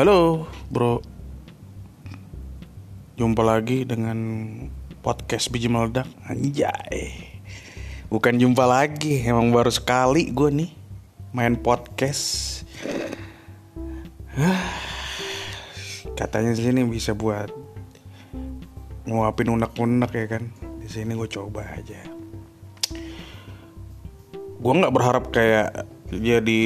Halo bro. Jumpa lagi dengan podcast biji meledak. Anjay. Bukan jumpa lagi Emang baru sekali gue nih Main podcast. Katanya sini bisa buat Nguapin unek-unek ya kan. Di sini gue coba aja. Gue nggak berharap kayak jadi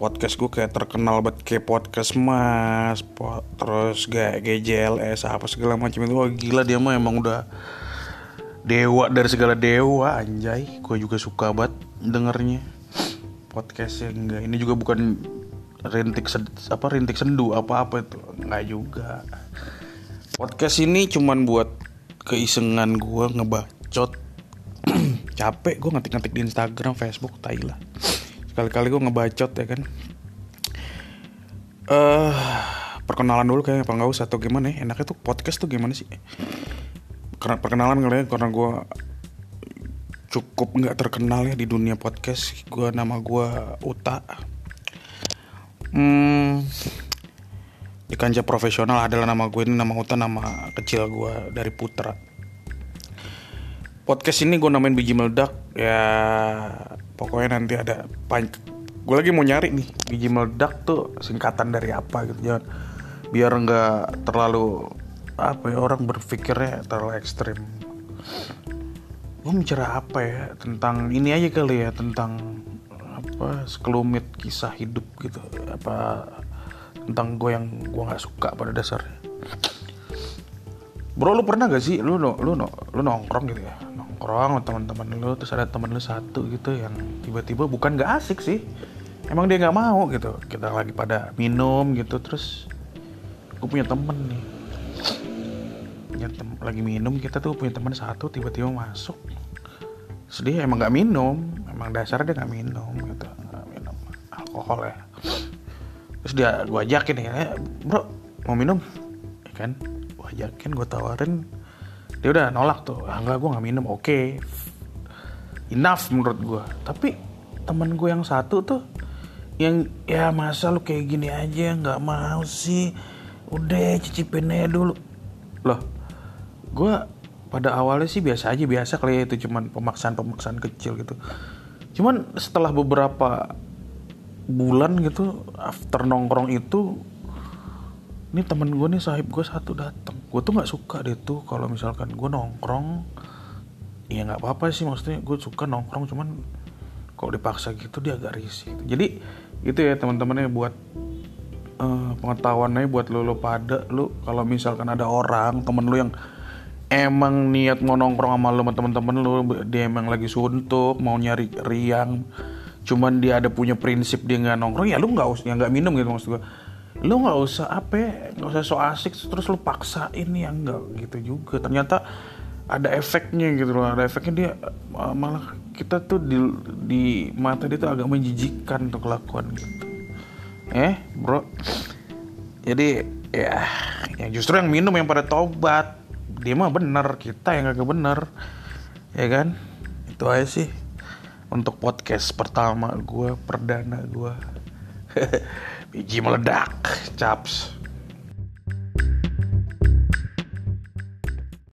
podcast gue kayak terkenal banget kayak podcast mas po terus gak GJLS apa segala macam itu. Wah, gila dia mah emang udah dewa dari segala dewa anjay. Gue juga suka banget dengernya. Podcastnya enggak ini juga bukan rintik apa rintik sendu apa apa itu. Nggak juga. Podcast ini cuman buat keisengan gue ngebacot. Capek gue ngetik-ngetik di Instagram Facebook Thailand sekali-kali gue ngebacot ya kan. Eh uh, perkenalan dulu kayaknya apa nggak usah atau gimana ya. Enaknya tuh podcast tuh gimana sih? Karena perkenalan kali ya karena gue cukup nggak terkenal ya di dunia podcast. Gue nama gue Uta. Hmm, di kancah profesional adalah nama gue ini nama Uta nama kecil gue dari Putra podcast ini gue namain biji meledak. Ya pokoknya nanti ada gue lagi mau nyari nih biji meledak tuh singkatan dari apa gitu jangan biar nggak terlalu apa ya orang berpikirnya terlalu ekstrim. Gue bicara apa ya tentang ini aja kali ya tentang apa sekelumit kisah hidup gitu. Apa tentang gue yang gue nggak suka pada dasarnya. Bro lu pernah gak sih lu lu no, lu nongkrong gitu ya nongkrong teman-teman lu terus ada teman lu satu gitu yang tiba-tiba bukan gak asik sih. Emang dia nggak mau gitu. Kita lagi pada minum gitu terus gue punya temen nih. Punya tem lagi minum kita tuh punya teman satu tiba-tiba masuk. Dia emang nggak minum. Emang dasarnya dia nggak minum gitu. Gak minum alkohol ya. Terus dia gue ajakin ya bro mau minum? Ya kan gue ajakin gue tawarin dia udah nolak tuh. Ah, enggak gue nggak minum. Oke. Okay. enough menurut gue tapi temen gue yang satu tuh yang ya masa lu kayak gini aja? Nggak mau sih. Udah cicipin aja dulu. Loh gue pada awalnya sih biasa aja biasa kali ya itu cuman pemaksaan pemaksaan kecil gitu. Cuman setelah beberapa bulan gitu after nongkrong itu ini temen gue nih sahib gue satu datang gue tuh nggak suka deh tuh kalau misalkan gue nongkrong. Ya nggak apa-apa sih maksudnya gue suka nongkrong cuman kalau dipaksa gitu dia agak risih. Jadi itu ya teman-temannya buat uh, pengetahuannya buat lo lo pada lo kalau misalkan ada orang temen lo yang emang niat mau nongkrong sama lo sama temen-temen lo dia emang lagi suntuk mau nyari riang cuman dia ada punya prinsip dia nggak nongkrong ya lu nggak usah ya nggak minum gitu maksud gue lu nggak usah apa ya, nggak usah so asik terus lu paksain ya enggak gitu juga. Ternyata ada efeknya gitu loh ada efeknya dia malah kita tuh di di mata dia tuh agak menjijikkan untuk kelakuan gitu. Eh bro? Jadi ya yang justru yang minum yang pada tobat dia mah bener kita yang agak bener. Ya kan? Itu aja sih untuk podcast pertama gue perdana gue biji meledak caps